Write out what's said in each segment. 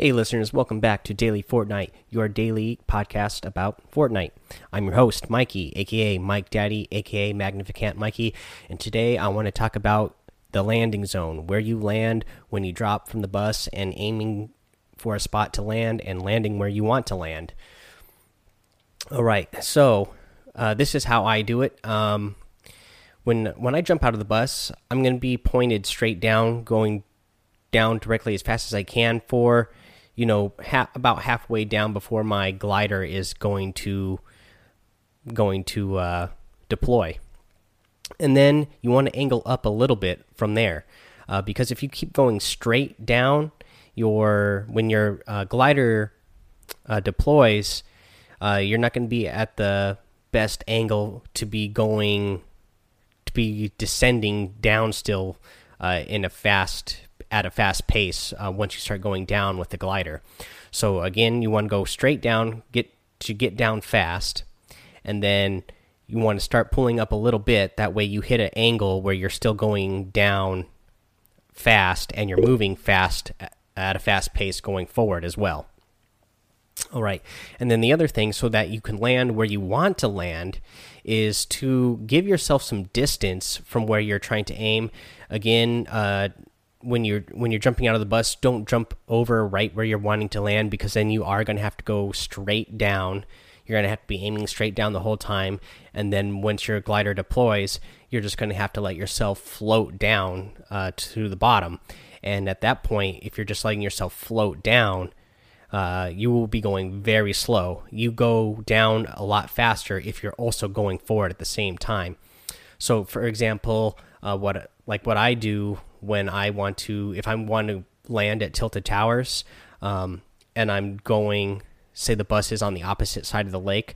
Hey, listeners, welcome back to Daily Fortnite, your daily podcast about Fortnite. I'm your host, Mikey, aka Mike Daddy, aka Magnificant Mikey, and today I want to talk about the landing zone, where you land when you drop from the bus and aiming for a spot to land and landing where you want to land. All right, so uh, this is how I do it. Um, when when I jump out of the bus, I'm going to be pointed straight down, going down directly as fast as I can for you know ha about halfway down before my glider is going to going to uh, deploy. And then you want to angle up a little bit from there uh, because if you keep going straight down your when your uh, glider uh, deploys uh, you're not going to be at the best angle to be going to be descending down still uh, in a fast at a fast pace uh, once you start going down with the glider. So again, you want to go straight down, get to get down fast, and then you want to start pulling up a little bit. That way, you hit an angle where you're still going down fast and you're moving fast at a fast pace going forward as well. All right. And then the other thing, so that you can land where you want to land, is to give yourself some distance from where you're trying to aim. Again, uh, when you're when you're jumping out of the bus, don't jump over right where you're wanting to land because then you are going to have to go straight down. You're going to have to be aiming straight down the whole time, and then once your glider deploys, you're just going to have to let yourself float down uh, to the bottom. And at that point, if you're just letting yourself float down, uh, you will be going very slow. You go down a lot faster if you're also going forward at the same time. So, for example, uh, what like what I do when I want to, if I want to land at Tilted Towers, um, and I'm going, say the bus is on the opposite side of the lake,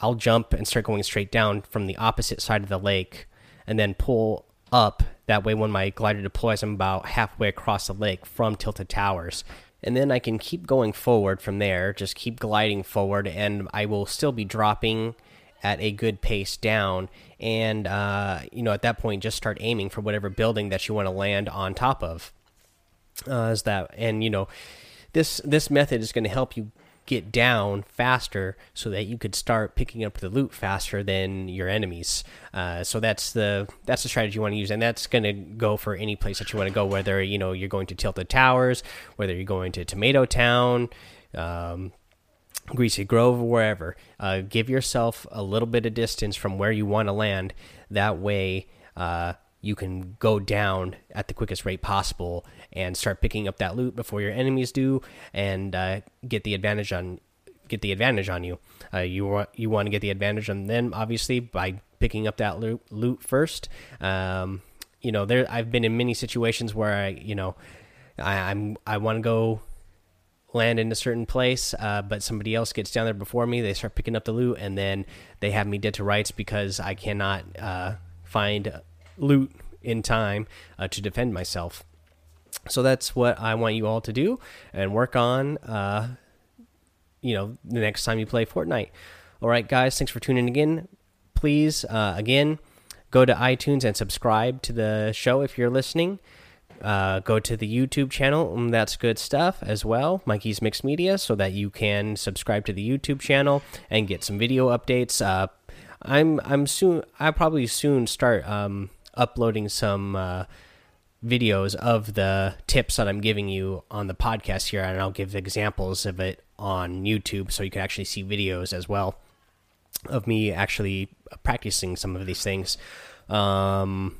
I'll jump and start going straight down from the opposite side of the lake, and then pull up. That way, when my glider deploys, I'm about halfway across the lake from Tilted Towers. And then I can keep going forward from there, just keep gliding forward, and I will still be dropping at a good pace down. And uh, you know at that point just start aiming for whatever building that you want to land on top of. Uh, is that and you know this this method is going to help you get down faster so that you could start picking up the loot faster than your enemies uh, so that's the that's the strategy you want to use and that's going to go for any place that you want to go whether you know you're going to tilted towers whether you're going to tomato town um, Greasy Grove, wherever. Uh, give yourself a little bit of distance from where you want to land. That way, uh, you can go down at the quickest rate possible and start picking up that loot before your enemies do, and uh, get the advantage on get the advantage on you. Uh, you want you want to get the advantage on them, obviously, by picking up that loot, loot first. Um, you know, there I've been in many situations where I, you know, I, I'm I want to go land in a certain place, uh, but somebody else gets down there before me. They start picking up the loot, and then they have me dead to rights because I cannot uh, find loot in time uh, to defend myself. So that's what I want you all to do and work on. Uh, you know, the next time you play Fortnite. All right, guys, thanks for tuning in. Please, uh, again, go to iTunes and subscribe to the show if you're listening. Uh, go to the YouTube channel. Um, that's good stuff as well, Mikey's Mixed Media, so that you can subscribe to the YouTube channel and get some video updates. Uh, I'm I'm soon. I probably soon start um, uploading some uh, videos of the tips that I'm giving you on the podcast here, and I'll give examples of it on YouTube, so you can actually see videos as well of me actually practicing some of these things. Um,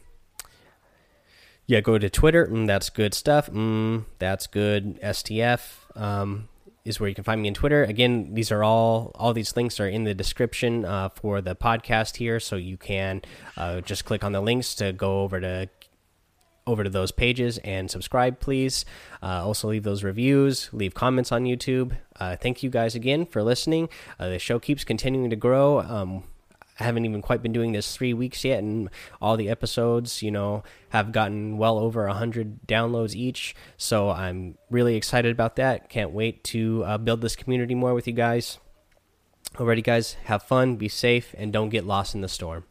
yeah, go to Twitter. Mm, that's good stuff. Mm, that's good. STF um, is where you can find me on Twitter. Again, these are all all these links are in the description uh, for the podcast here, so you can uh, just click on the links to go over to over to those pages and subscribe, please. Uh, also, leave those reviews, leave comments on YouTube. Uh, thank you guys again for listening. Uh, the show keeps continuing to grow. Um, I haven't even quite been doing this three weeks yet, and all the episodes, you know, have gotten well over a hundred downloads each. So I'm really excited about that. Can't wait to uh, build this community more with you guys. Alrighty, guys, have fun, be safe, and don't get lost in the storm.